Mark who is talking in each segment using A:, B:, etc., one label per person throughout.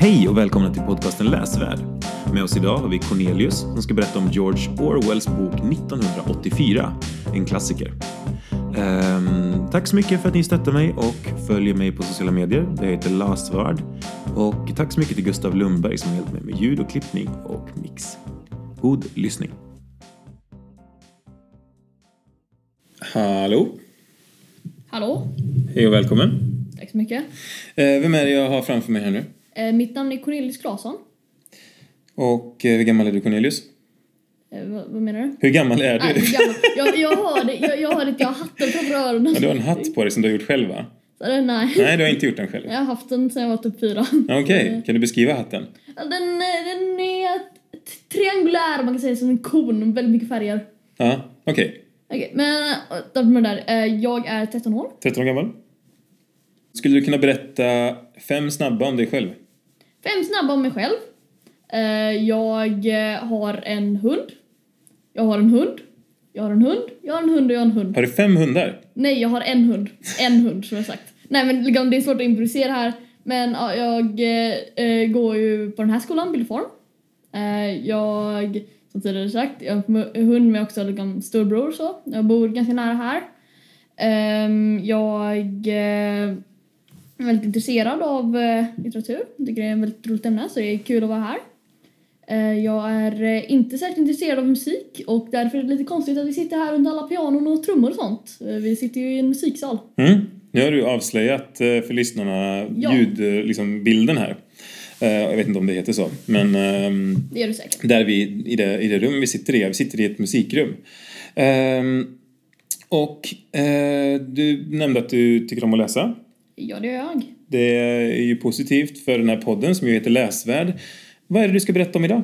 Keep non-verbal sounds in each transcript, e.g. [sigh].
A: Hej och välkomna till podcasten Läsvärd. Med oss idag har vi Cornelius som ska berätta om George Orwells bok 1984, en klassiker. Ehm, tack så mycket för att ni stöttar mig och följer mig på sociala medier. Jag heter Läsvärd. Och tack så mycket till Gustav Lundberg som har hjälpt mig med ljud och klippning och mix. God lyssning. Hallå!
B: Hallå,
A: Hej och välkommen.
B: tack så mycket.
A: Eh, vem är det jag har framför mig här nu?
B: Eh, mitt namn är Cornelius Claesson.
A: Och eh, hur gammal är du Cornelius?
B: Eh, vad, vad menar du?
A: Hur gammal är du?
B: hur gammal- jag, jag har det, jag, jag har det, jag har hatten framför öronen.
A: Ja, du har en hatt på dig som du har gjort själv va?
B: Nej.
A: Nej, du har inte gjort den själv.
B: Jag har haft den sedan jag var typ fyra.
A: Okej, kan du beskriva hatten?
B: Den, eh, den är triangulär, man kan säga som en kon, väldigt mycket färger.
A: Ja, okej.
B: Okej, men okay, med det där. Eh, Jag är 13 år.
A: 13 år gammal. Skulle du kunna berätta fem snabba om dig själv?
B: Fem snabba om mig själv. Eh, Jag eh, har en hund. Jag har en hund. Jag har en hund. Jag har en hund och jag har en hund.
A: Har du fem hundar?
B: Nej, jag har en hund. En hund som jag sagt. Nej men liksom, det är svårt att improvisera här. Men ja, jag eh, går ju på den här skolan, Billform. Eh, jag, som tidigare sagt, jag har en hund med också liksom, storbror så. Jag bor ganska nära här. Ehm, jag är väldigt intresserad av eh, litteratur. Jag tycker det är ett väldigt roligt ämne så det är kul att vara här. Eh, Jag är eh, inte särskilt intresserad av musik och därför är det lite konstigt att vi sitter här under alla pianon och trummor och sånt. Vi sitter ju i en musiksal.
A: Mm. Nu har du avslöjat för lyssnarna
B: Ja.
A: ljudbilden liksom, här. Jag vet inte om det heter så, men ehm,
B: Det gör du säkert.
A: där vi, i det, i det rum vi sitter i, vi sitter i ett musikrum. Ehm, och du nämnde att du tycker om att läsa.
B: Ja, det gör jag.
A: Det är ju positivt för den här podden som ju heter Läsvärd. Vad är det du ska berätta om idag?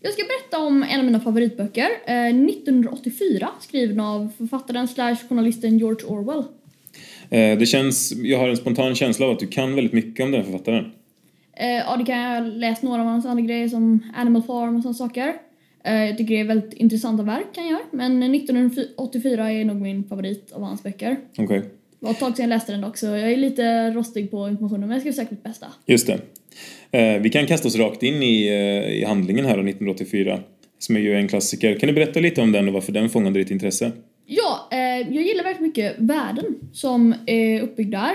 B: Jag ska berätta om en av mina favoritböcker. Eh, 1984, skriven av författaren slash journalisten George Orwell.
A: Eh, Det känns, jag har en spontan känsla av att du kan väldigt mycket om den här författaren.
B: Eh, ja, det kan jag ha läst några av hans andra grejer som Animal Farm och sådana saker. Eh, jag tycker det är väldigt intressanta verk han gör. Men 1984 är nog min favorit av hans böcker.
A: Okej,
B: Det var ett tag sedan jag läste den dock så jag är lite rostig på informationen men jag ska försöka mitt bästa.
A: just det. Eh, Vi kan kasta oss rakt in i, eh, i handlingen här av 1984, som är ju en klassiker. Kan du berätta lite om den och varför den fångade ditt intresse?
B: Ja, eh, jag gillar väldigt mycket världen som är uppbyggd där.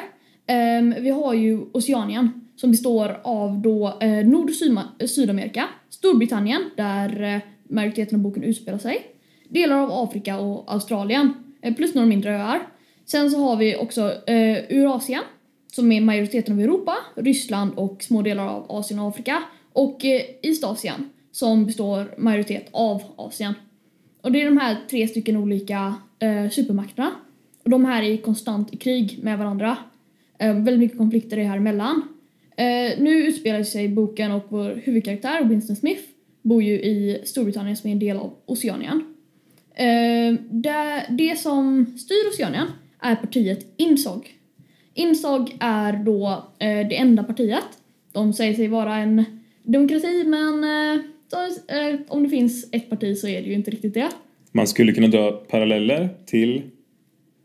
B: Ehm, vi har ju Oceanien som består av då eh, Nord och Syma- Sydamerika, Storbritannien där eh, majoriteten av boken utspelar sig, delar av Afrika och Australien, eh, plus några mindre öar. Sen så har vi också eh, Eurasien som är majoriteten av Europa, Ryssland och små delar av Asien och Afrika och eh, Eastasien som består majoritet av Asien. Och det är de här tre stycken olika eh, supermakterna. Och de här är konstant i krig med varandra. Eh, väldigt mycket konflikter är här emellan. Eh, nu utspelar sig boken och vår huvudkaraktär, Winston Smith, bor ju i Storbritannien som är en del av Oceanien. Eh, det, det som styr Oceanien är partiet INSOG. INSOG är då eh, det enda partiet. De säger sig vara en demokrati men eh, eh, om det finns ett parti så är det ju inte riktigt det.
A: Man skulle kunna dra paralleller till,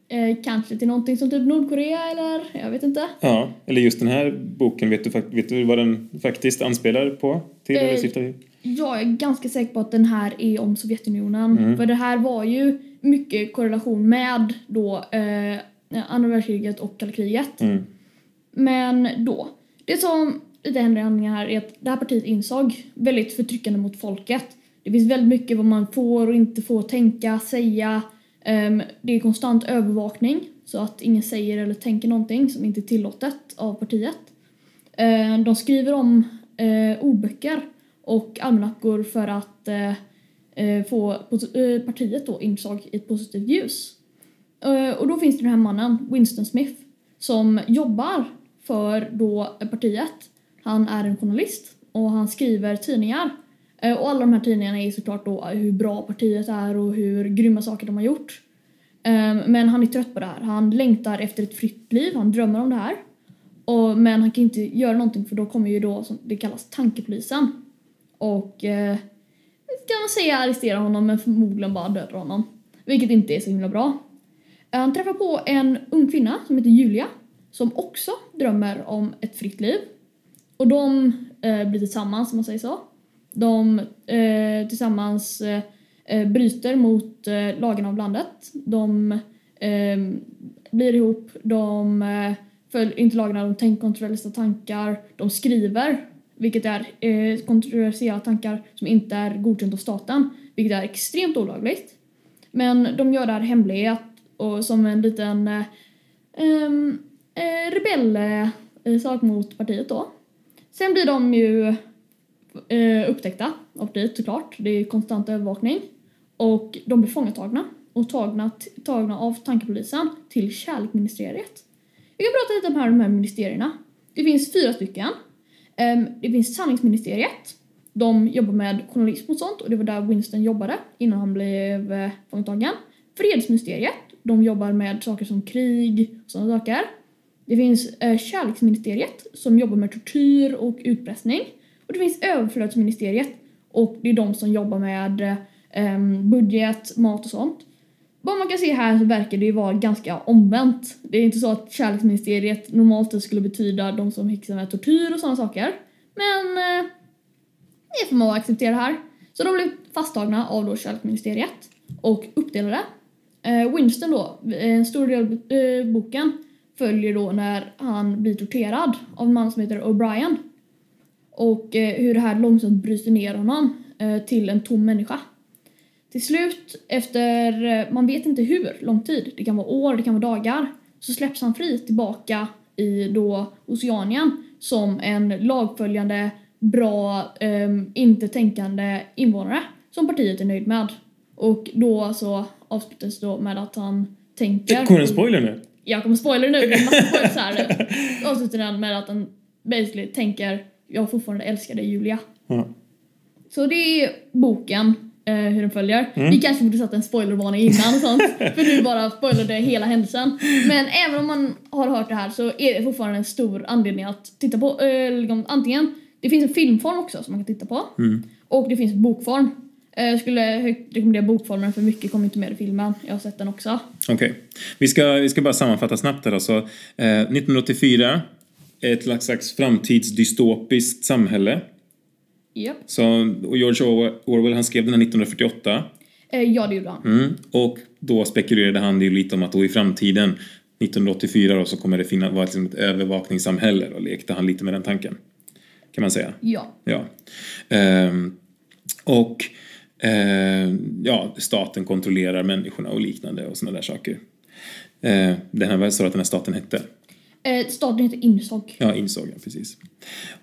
B: Eh, kanske till någonting som typ Nordkorea eller jag vet inte.
A: ja, eller just den här boken, vet du, vet du vad den faktiskt anspelar på? Till eller
B: Eh,
A: syftar till?
B: Jag är ganska säker på att den här är om Sovjetunionen. För det här var ju mycket korrelation med då eh, andra världskriget och kalla kriget.
A: Mm.
B: Men då, det som lite händer i handlingen här är att det här partiet insåg väldigt förtryckande mot folket. Det finns väldigt mycket vad man får och inte får tänka, säga. Ehm, det är konstant övervakning så att ingen säger eller tänker någonting som inte är tillåtet av partiet. Ehm, de skriver om eh, ordböcker och almanackor för att eh, Eh, få eh, partiet då insåg i ett positivt ljus. Eh, och då finns det den här mannen, Winston Smith, som jobbar för då partiet. Han är en journalist och han skriver tidningar. Eh, och alla de här tidningarna är såklart då hur bra partiet är och hur grymma saker de har gjort. Eh, men han är trött på det här. Han längtar efter ett fritt liv, han drömmer om det här. Och, men han kan inte göra någonting för då kommer ju då, som det kallas, tankepolisen. Och eh, kan man säga arrestera honom men förmodligen bara dödar honom. Vilket inte är så himla bra. Eh, han träffar på en ung kvinna som heter Julia som också drömmer om ett fritt liv. Och de eh, blir tillsammans, om man säger så. De eh, tillsammans eh, eh bryter mot eh, lagarna av landet. De eh, blir ihop, de eh, följer inte lagarna, de tänker kontroversiella tankar, de skriver, vilket är eh, kontroversiella tankar som inte är godkänt av staten, vilket är extremt olagligt. Men de gör det här i hemlighet och som en liten eh, eh, rebellsak eh, mot partiet då. Sen blir de ju eh, upptäckta av partiet såklart. Det är konstant övervakning. Och de blir fångatagna och tagna, tagna av tankepolisen till kärleksministeriet. Vi kan prata lite om här, de här ministerierna. Det finns fyra stycken. Ehm, det finns sanningsministeriet. De jobbar med journalism och sånt och det var där Winston jobbade innan han blev eh, fångtagen. fångatagen. Fredsministeriet. De jobbar med saker som krig och sådana saker. Det finns eh, kärleksministeriet som jobbar med tortyr och utpressning. Och det finns överflödsministeriet och det är de som jobbar med eh, ehm, budget, mat och sånt. Vad man kan se här så verkar det ju vara ganska omvänt. Det är inte så att kärleksministeriet normalt skulle betyda de som häxar med tortyr och sådana saker. Men eh, det får man acceptera här. Så de blev fasttagna av då kärleksministeriet och uppdelade. Eh, Winston då, eh, en stor del av eh, boken följer då när han blir torterad av en man som heter O'Brien. Och eh, hur det här långsamt bryter ner honom eh, till en tom människa. Till slut, efter eh, man vet inte hur lång tid, det kan vara år, det kan vara dagar, så släpps han fri tillbaka i då Oceanien som en lagföljande, bra, um, inte tänkande invånare som partiet är nöjd med. Och då så avslutas då med att han tänker...
A: Kommer en spoiler nu?
B: Jag kommer spoila nu, är massa spoilers här. [laughs] Avslutar den med att han basically tänker jag fortfarande älskar dig Julia.
A: Ja.
B: Så det är boken, eh, hur den följer.
A: Mm.
B: Vi kanske borde satt en spoilervarning innan och sånt, [laughs] för nu bara spoilade hela händelsen. Men även om man har hört det här så är det fortfarande en stor anledning att titta på. Eh, liksom, antingen, det finns en filmform också som man kan titta på.
A: Mm.
B: Och det finns bokform. Eh, Jag skulle högt rekommendera bokformen för mycket kommer inte med i filmen. Jag har sett den också.
A: Okej. Vi, ska, vi ska bara sammanfatta snabbt här då. Så, eh, 1984, ett slags framtidsdystopiskt samhälle.
B: Japp.
A: Så, och George Orwell- han skrev den här 1948.
B: Eh, Ja, det gjorde han.
A: Mm. Och då spekulerade han ju lite om att då i framtiden, 1984 då, så kommer det finnas, vara liksom ett övervakningssamhälle. Och lekte han lite med den tanken. Kan man säga.
B: Ja.
A: Ja. Ehm, och eh, ja, staten kontrollerar människorna och liknande och sådana där saker. Eh, den här, vad sa du att den här staten hette?
B: Eh, Staden heter Insog.
A: Ja, insåg jag precis.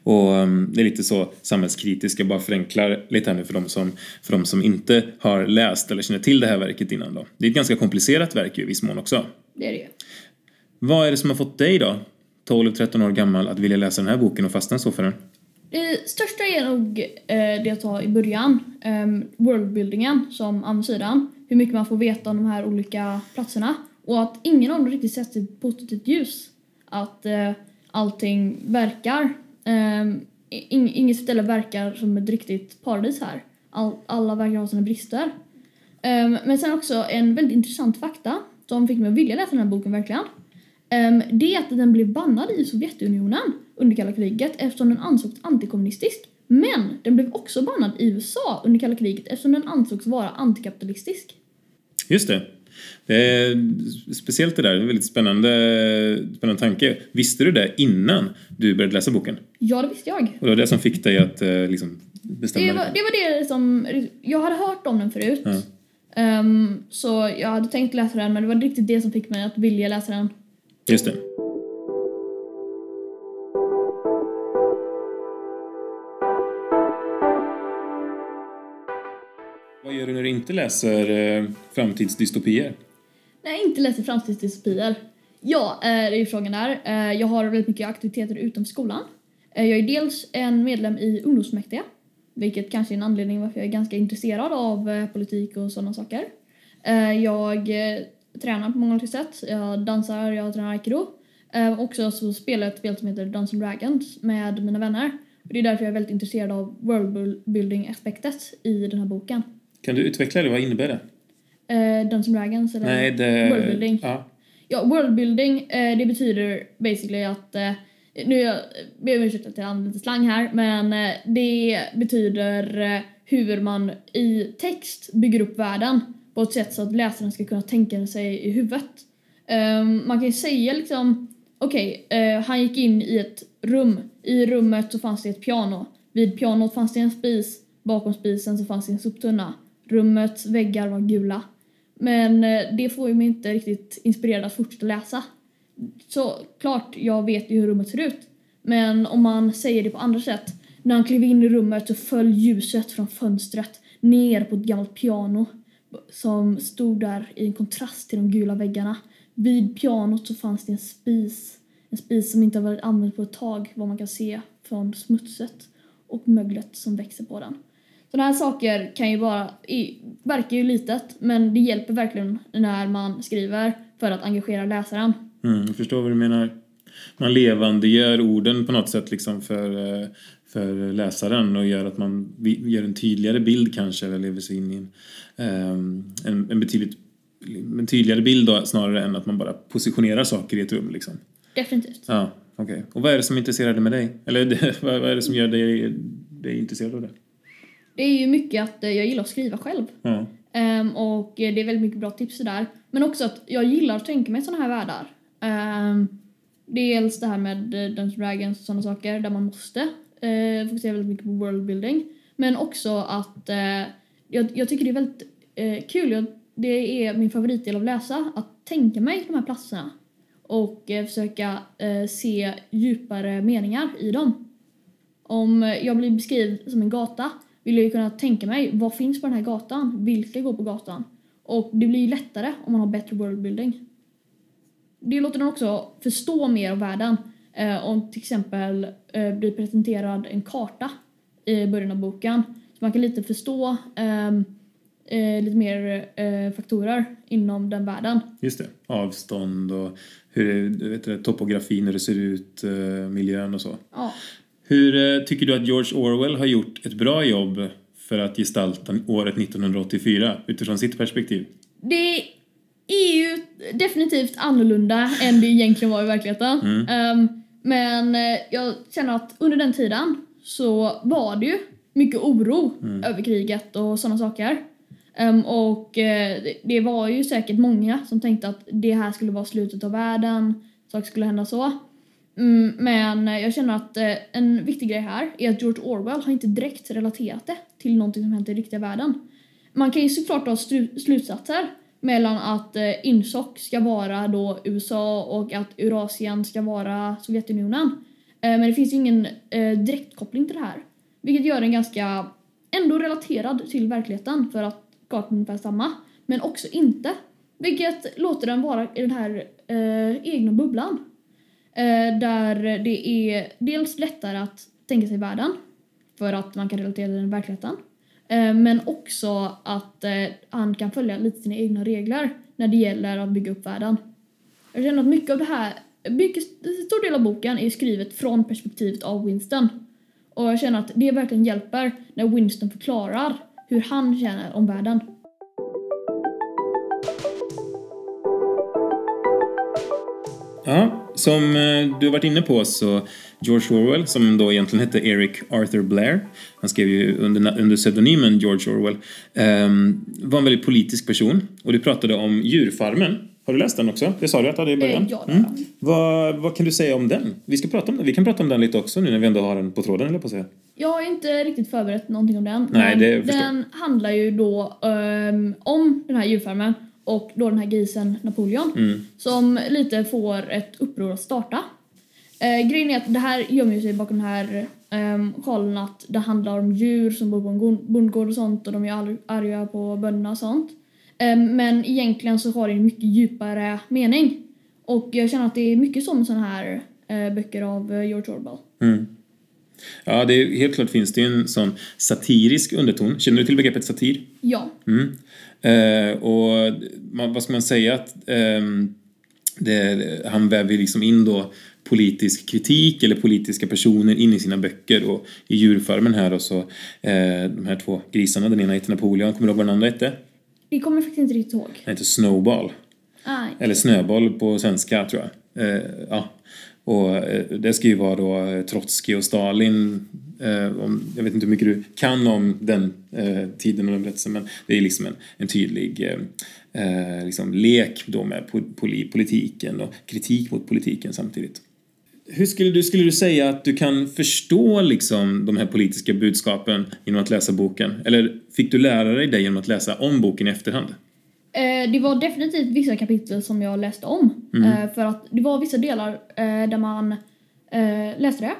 A: Och um, det är lite så samhällskritiskt, jag bara förenklar lite här nu för de, som, för de som inte har läst eller känner till det här verket innan då. Det är ett ganska komplicerat verk ju i viss mån också.
B: Det är det ju.
A: Vad är det som har fått dig då, 12-13 år gammal, att vilja läsa den här boken och fastna så för den?
B: Det största är nog eh, det jag tar i början. Um, worldbuildingen som ansidan. Hur mycket man får veta om de här olika platserna. Och att ingen av dem riktigt sätts i ett positivt ljus. Att eh, allting verkar. Eh, ing, inget ställe verkar som ett riktigt paradis här. All, alla verkar ha sina brister. Eh, men sen också en väldigt intressant fakta som fick mig att vilja läsa den här boken verkligen. Eh, det är att den blev bannad i Sovjetunionen under kalla kriget eftersom den ansågs antikommunistisk. Men den blev också bannad i USA under kalla kriget eftersom den ansågs vara antikapitalistisk.
A: Just det. Det är speciellt det där, en väldigt spännande, spännande tanke. Visste du det innan du började läsa boken?
B: Ja, det visste jag.
A: Och det var det som fick dig att eh, liksom, bestämma
B: Det var, det var det som... Jag hade hört om den förut.
A: Ja.
B: Ehm, så jag hade tänkt läsa den men det var riktigt det som fick mig att vilja läsa den.
A: Just det. Du när du inte läser eh, framtidsdystopier?
B: Nej, inte läser framtidsdystopier. Ja, det är ju frågan där. Eh, jag har väldigt mycket aktiviteter utanför skolan. Eh, jag är dels en medlem i ungdomsfullmäktige, vilket kanske är en anledning varför jag är ganska intresserad av eh, politik och sådana saker. Jag tränar på många olika sätt. Jag dansar, jag tränar aikido. Också så spelar jag ett spel som heter Dungeons Dragons med mina vänner. Det är därför jag är väldigt intresserad av worldbuilding-aspektet i den här boken.
A: Kan du utveckla det? Vad innebär det?
B: Eh, Dungeons Dragons eller
A: Nej, det...
B: worldbuilding.
A: Ja.
B: Ja, worldbuilding, eh, det betyder basically att eh, nu jag ber om ursäkt att jag använder lite slang här, men eh, det betyder eh, hur man i text bygger upp världen på ett sätt så att läsaren ska kunna tänka sig i huvudet. Um, man kan ju säga liksom, okej, okay, uh, han gick in i ett rum. I rummet så fanns det ett piano. Vid pianot fanns det en spis. Bakom spisen så fanns det en soptunna. Rummets väggar var gula. Men eh, det får ju mig inte riktigt inspirerad att fortsätta läsa. Så klart, jag vet ju hur rummet ser ut. Men om man säger det på andra sätt. När han klev in i rummet så föll ljuset från fönstret ner på ett gammalt piano som stod där i en kontrast till de gula väggarna. Vid pianot så fanns det en spis. En spis som inte har varit använd på ett tag, vad man kan se från smutset och möglet som växer på den. Sådana här saker kan ju bara, verkar ju litet, men det hjälper verkligen när man skriver för att engagera läsaren.
A: Mm, jag förstår vad du menar. Man levandegör orden på något sätt liksom för, eh, för läsaren och gör att man gör en tydligare bild kanske eller lever sig in i en, ehm, en, en betydligt en tydligare bild då, snarare än att man bara positionerar saker i ett rum liksom.
B: Definitivt.
A: Ja. Okay. Och vad är det som intresserar dig med dig? Eller [laughs] vad är det som gör dig, dig intresserad av det?
B: Det är ju mycket att eh, jag gillar att skriva själv.
A: Ja.
B: Um, och det är väldigt mycket bra tips där. Men också att jag gillar att tänka mig sådana här världar. Um, dels det här med eh, Dungeons Dragons och sådana saker där man måste uh, fokusera väldigt mycket på worldbuilding. Men också att uh, jag, jag, tycker det är väldigt uh, kul. Jag, det är min favoritdel av läsa, att tänka mig de här platserna och försöka se djupare meningar i dem. Om jag blir beskriven som en gata vill jag ju kunna tänka mig vad finns på den här gatan? Vilka går på gatan? Och det blir ju lättare om man har bättre worldbuilding. Det låter den också förstå mer av världen. Eh, om till exempel eh, blir presenterad en karta i början av boken. Så man kan lite förstå ehm, eh, lite mer eh, faktorer inom den världen.
A: Just det. Avstånd och hur vet du, topografin, hur det ser ut, eh, miljön och så.
B: Ja.
A: Hur eh, tycker du att George Orwell har gjort ett bra jobb för att gestalta året 1984 utifrån sitt perspektiv?
B: Det är ju definitivt annorlunda än det egentligen var i verkligheten.
A: Mm.
B: Um, men eh, jag känner att under den tiden så var det ju mycket oro mm. över kriget och sådana saker. Um, och uh, det var ju säkert många som tänkte att det här skulle vara slutet av världen, saker skulle hända så. Mm, men jag känner att eh, en viktig grej här är att George Orwell har inte direkt relaterat det till någonting som hänt i riktiga världen. Man kan ju såklart dra slutsatser mellan att eh, Insoc ska vara då USA och att Eurasien ska vara Sovjetunionen. Eh, men det finns ju ingen eh, direktkoppling till det här. Vilket gör den ganska ändå relaterad till verkligheten för att kartan är ungefär samma. Men också inte. Vilket låter den vara i den här eh, egna bubblan. Eh, där det är dels lättare att tänka sig världen för att man kan relatera till den verkligheten. Eh, men också att eh, han kan följa lite sina egna regler när det gäller att bygga upp världen. Jag känner att mycket av det här, mycket stor del av boken är skrivet från perspektivet av Winston. Och jag känner att det verkligen hjälper när Winston förklarar hur han känner om världen.
A: Ja, som eh, du har varit inne på så George Orwell, som då egentligen hette Eric Arthur Blair, han skrev ju under, under pseudonymen George Orwell, um, var en väldigt politisk person. Och du pratade om djurfarmen. Har du läst den också? Det sa du att du hade i början.
B: Eh, ja, mm.
A: vad, vad kan du säga om den? Vi ska prata om den. Vi kan prata om den lite också nu när vi ändå har den på tråden, eller på att säga.
B: Jag har inte riktigt förberett någonting om den.
A: Nej, det
B: den handlar ju då um, om den här djurfarmen och då den här grisen Napoleon
A: mm.
B: som lite får ett uppror att starta. Uh, grejen är att det här gömmer sig bakom den här um, sjalen att det handlar om djur som bor på en bondgård och sånt och de är arga på bönderna och sånt. Um, men egentligen så har det en mycket djupare mening. Och jag känner att det är mycket som sådana här uh, böcker av uh, George Orwell.
A: Mm. Ja, det är, helt klart finns det en sån satirisk underton. Känner du till begreppet satir?
B: Ja.
A: Mm. Eh, och man, vad ska man säga? att eh, det, Han väver liksom in då politisk kritik eller politiska personer in i sina böcker och i djurfarmen här och så eh, de här två grisarna, den ena heter Napoleon, kommer du ihåg vad den andra hette?
B: Det kommer faktiskt inte riktigt ihåg.
A: Den heter Snowball.
B: Ah,
A: Eller snöboll på svenska tror jag. Eh, ja och eh, det ska ju vara då eh, Trotskij och Stalin. Eh, jag vet inte hur mycket du kan om den tiden och den berättelsen men det är liksom en, en tydlig liksom lek då med politiken och kritik mot politiken samtidigt. Hur skulle du, skulle du säga att du kan förstå liksom de här politiska budskapen genom att läsa boken? Eller fick du lära dig det genom att läsa om boken i efterhand?
B: Eh, det var definitivt vissa kapitel som jag läste om. Mm. Eh, för att det var vissa delar eh, där man läste det.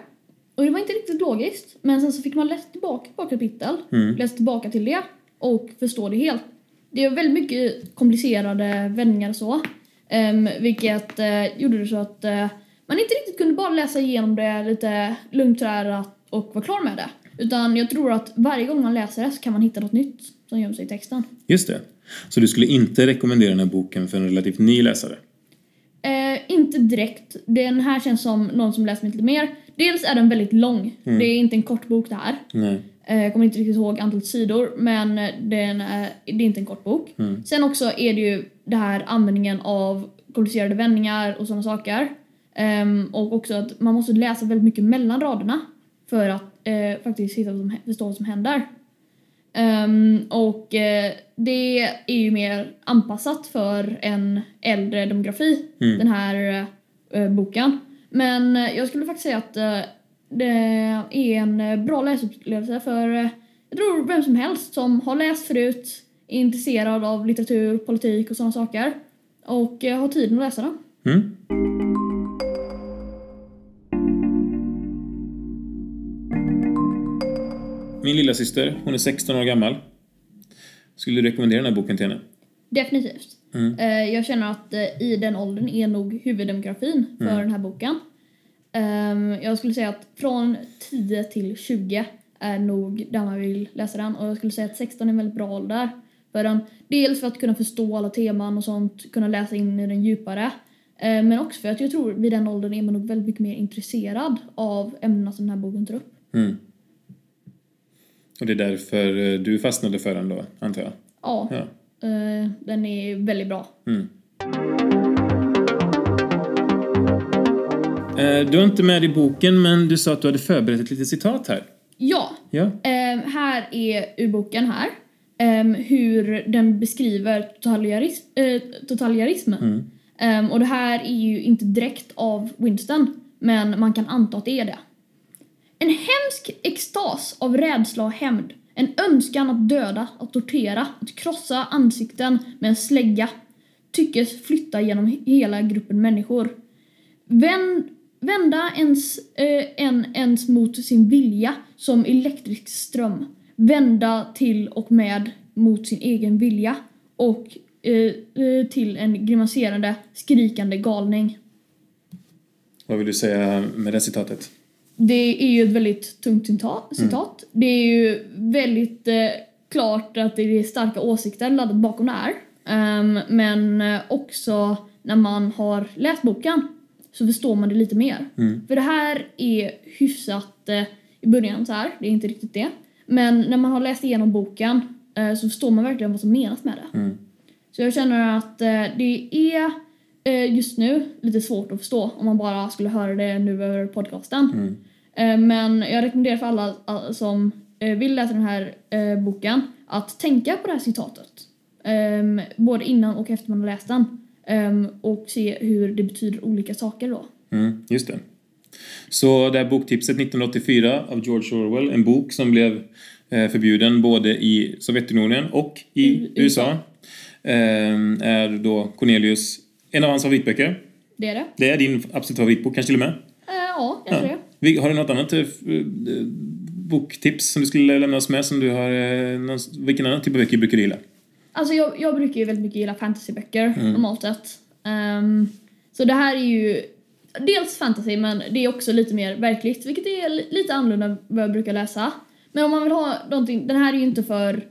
B: Och det var inte riktigt logiskt. Men sen så fick man läsa tillbaka på kapitel, mm. läsa tillbaka till det och förstå det helt. Det är väldigt mycket komplicerade vändningar och så. Um, vilket gjorde det så att man inte riktigt kunde bara läsa igenom det lite lugnt och vara klar med det. Utan jag tror att varje gång man läser det så kan man hitta något nytt som gömmer sig i texten.
A: Just det. Så du skulle inte rekommendera den här boken för en relativt ny läsare?
B: Eh, inte direkt. Den här känns som någon som läser lite mer. Dels är den väldigt lång. Mm. Det är inte en kort bok det här. Nej. Eh, jag kommer inte riktigt ihåg antalet sidor men den är, det är inte en kort bok. Mm. Sen också är det ju det här användningen av komplicerade vändningar och sådana saker. Um, och också att man måste läsa väldigt mycket mellan raderna för att uh, faktiskt hitta vad som, förstå vad som händer. Um, och uh, det är ju mer anpassat för en äldre demografi, mm. den här uh, boken. Men jag skulle faktiskt säga att det är en bra läsupplevelse för jag tror vem som helst som har läst förut, är intresserad av litteratur, politik och sådana saker och har tiden att läsa den. Mm.
A: Min lilla syster, hon är 16 år gammal. Skulle du rekommendera den här boken till henne?
B: Definitivt. Mm. Eh, jag känner att eh, i den åldern är nog huvuddemografin för mm. den här boken. Ehm, jag skulle säga att från 10 till 20 är nog där man vill läsa den och jag skulle säga att 16 är en väldigt bra ålder. För den, dels för att kunna förstå alla teman och sånt, kunna läsa in i den djupare. Ehm, men också för att jag tror vid den åldern är man nog väldigt mycket mer intresserad av ämnena som den här boken tar upp. Mm.
A: Och det är därför eh, du fastnade för den då, antar jag?
B: Ja. ja. Uh, den är väldigt bra. Mm.
A: Uh, du har inte med i boken, men du sa att du hade förberett ett litet citat här.
B: Ja. ja. Här är ur boken här. Um, hur den beskriver totaliarism. Mm. Um, och det här är ju inte direkt av Winston, men man kan anta att det är det. En hemsk extas av rädsla och hämnd. En önskan att döda, att tortera, att krossa ansikten med en slägga tyckes flytta genom hela gruppen människor. Vänd, vända ens, eh, en ens mot sin vilja som elektrisk ström. Vända till och med mot sin egen vilja och eh, eh till en grimaserande, skrikande galning.
A: Vad vill du säga med det citatet?
B: Det är ju ett väldigt tungt citat. Mm. Det är ju väldigt eh, klart att det är starka åsikter laddat bakom det här. Um, men eh, också när man har läst boken så förstår man det lite mer. Mm. För det här är hyfsat eh, i början så här, det är inte riktigt det. Men när man har läst igenom boken eh, så förstår man verkligen vad som menas med det. Mm. Så jag känner att eh, det är eh, just nu lite svårt att förstå om man bara skulle höra det nu över podcasten. Eh, men jag rekommenderar för alla som eh, vill läsa den här eh, boken att tänka på det här citatet. Ehm, både innan och efter man har läst den. Ehm, och se hur det betyder olika saker då.
A: Mm, just det. Så det här boktipset 1984 av George Orwell, en bok som blev förbjuden både i Sovjetunionen och i, USA. Ehm, är då Cornelius en av hans favoritböcker.
B: Det är det.
A: Det är din absolut favoritbok, kanske till och med?
B: Ja, jag tror det.
A: Har du något annat eh, boktips som du skulle lämna oss med? Som du har, eh, vilken annan typ av böcker brukar du gilla?
B: Alltså jag, jag brukar ju väldigt mycket gilla fantasyböcker mm. normalt sett. Um, så det här är ju dels fantasy men det är också lite mer verkligt vilket är lite annorlunda än vad jag brukar läsa. Men om man vill ha någonting, den här är ju inte för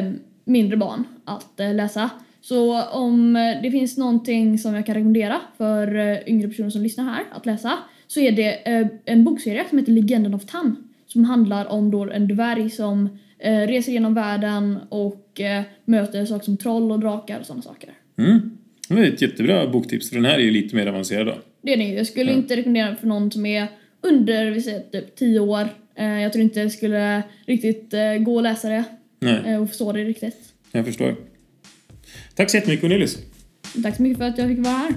B: um, mindre barn att uh, läsa. Så om det finns någonting som jag kan rekommendera för yngre personer som lyssnar här att läsa så är det eh, en bokserie som heter Legenden of Tam som handlar om då en dvärg som eh, reser genom världen och eh, möter saker som troll och drakar och sådana saker.
A: Mm. Det är ett jättebra boktips, för den här är ju lite mer avancerad då.
B: Det är det ju. Jag skulle
A: Ja.
B: inte rekommendera den för någon som är under, vi säger typ 10 år. Jag tror inte det skulle riktigt gå att läsa det
A: Nej,
B: och förstå det riktigt.
A: jag förstår. Tack så jättemycket Cornelius.
B: Tack så mycket för att jag fick vara här.